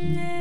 live.